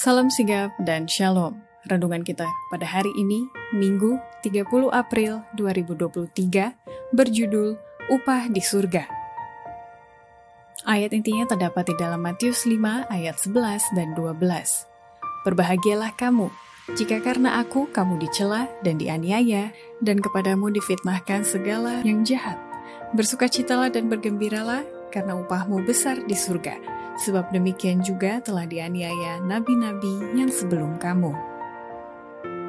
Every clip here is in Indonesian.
Salam sigap dan shalom. Renungan kita pada hari ini, Minggu 30 April 2023, berjudul Upah di Surga. Ayat intinya terdapat di dalam Matius 5 ayat 11 dan 12. Berbahagialah kamu, jika karena aku kamu dicela dan dianiaya, dan kepadamu difitnahkan segala yang jahat. Bersukacitalah dan bergembiralah, karena upahmu besar di surga sebab demikian juga telah dianiaya nabi-nabi yang sebelum kamu.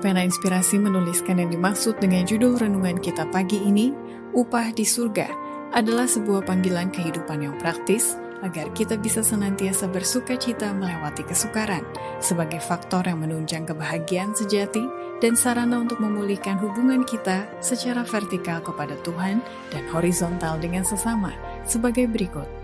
Pena Inspirasi menuliskan yang dimaksud dengan judul renungan kita pagi ini, Upah di Surga, adalah sebuah panggilan kehidupan yang praktis agar kita bisa senantiasa bersuka cita melewati kesukaran sebagai faktor yang menunjang kebahagiaan sejati dan sarana untuk memulihkan hubungan kita secara vertikal kepada Tuhan dan horizontal dengan sesama sebagai berikut.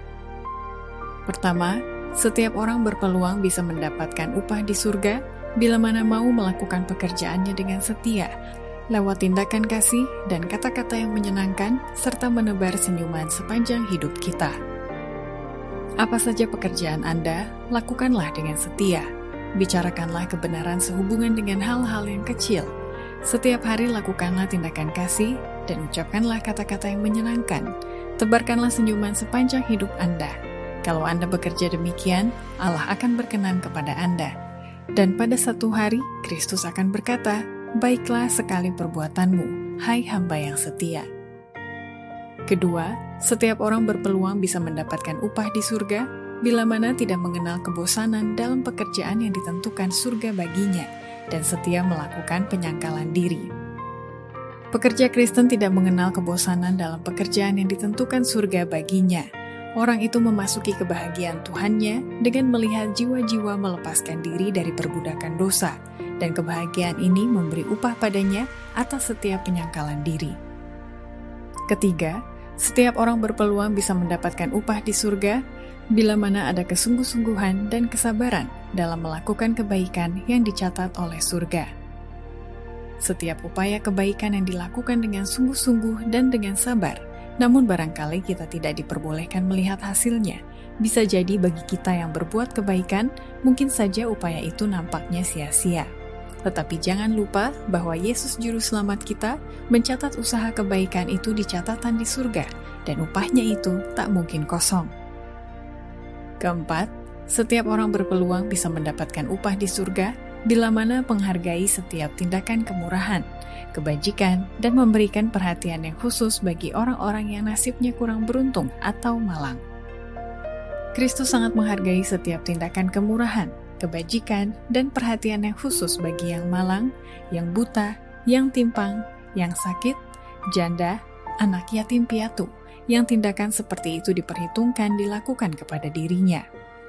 Pertama, setiap orang berpeluang bisa mendapatkan upah di surga bila mana mau melakukan pekerjaannya dengan setia, lewat tindakan kasih dan kata-kata yang menyenangkan, serta menebar senyuman sepanjang hidup kita. Apa saja pekerjaan Anda, lakukanlah dengan setia. Bicarakanlah kebenaran sehubungan dengan hal-hal yang kecil. Setiap hari lakukanlah tindakan kasih dan ucapkanlah kata-kata yang menyenangkan. Tebarkanlah senyuman sepanjang hidup Anda kalau Anda bekerja demikian, Allah akan berkenan kepada Anda. Dan pada satu hari, Kristus akan berkata, Baiklah sekali perbuatanmu, hai hamba yang setia. Kedua, setiap orang berpeluang bisa mendapatkan upah di surga bila mana tidak mengenal kebosanan dalam pekerjaan yang ditentukan surga baginya dan setia melakukan penyangkalan diri. Pekerja Kristen tidak mengenal kebosanan dalam pekerjaan yang ditentukan surga baginya, orang itu memasuki kebahagiaan Tuhannya dengan melihat jiwa-jiwa melepaskan diri dari perbudakan dosa, dan kebahagiaan ini memberi upah padanya atas setiap penyangkalan diri. Ketiga, setiap orang berpeluang bisa mendapatkan upah di surga bila mana ada kesungguh-sungguhan dan kesabaran dalam melakukan kebaikan yang dicatat oleh surga. Setiap upaya kebaikan yang dilakukan dengan sungguh-sungguh dan dengan sabar namun barangkali kita tidak diperbolehkan melihat hasilnya. Bisa jadi bagi kita yang berbuat kebaikan, mungkin saja upaya itu nampaknya sia-sia. Tetapi jangan lupa bahwa Yesus Juru Selamat kita mencatat usaha kebaikan itu di catatan di surga, dan upahnya itu tak mungkin kosong. Keempat, setiap orang berpeluang bisa mendapatkan upah di surga bila mana penghargai setiap tindakan kemurahan, kebajikan, dan memberikan perhatian yang khusus bagi orang-orang yang nasibnya kurang beruntung atau malang. Kristus sangat menghargai setiap tindakan kemurahan, kebajikan, dan perhatian yang khusus bagi yang malang, yang buta, yang timpang, yang sakit, janda, anak yatim piatu, yang tindakan seperti itu diperhitungkan dilakukan kepada dirinya.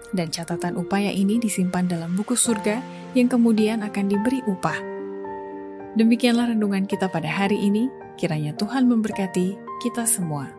Dan catatan upaya ini disimpan dalam buku surga yang kemudian akan diberi upah Demikianlah renungan kita pada hari ini. Kiranya Tuhan memberkati kita semua.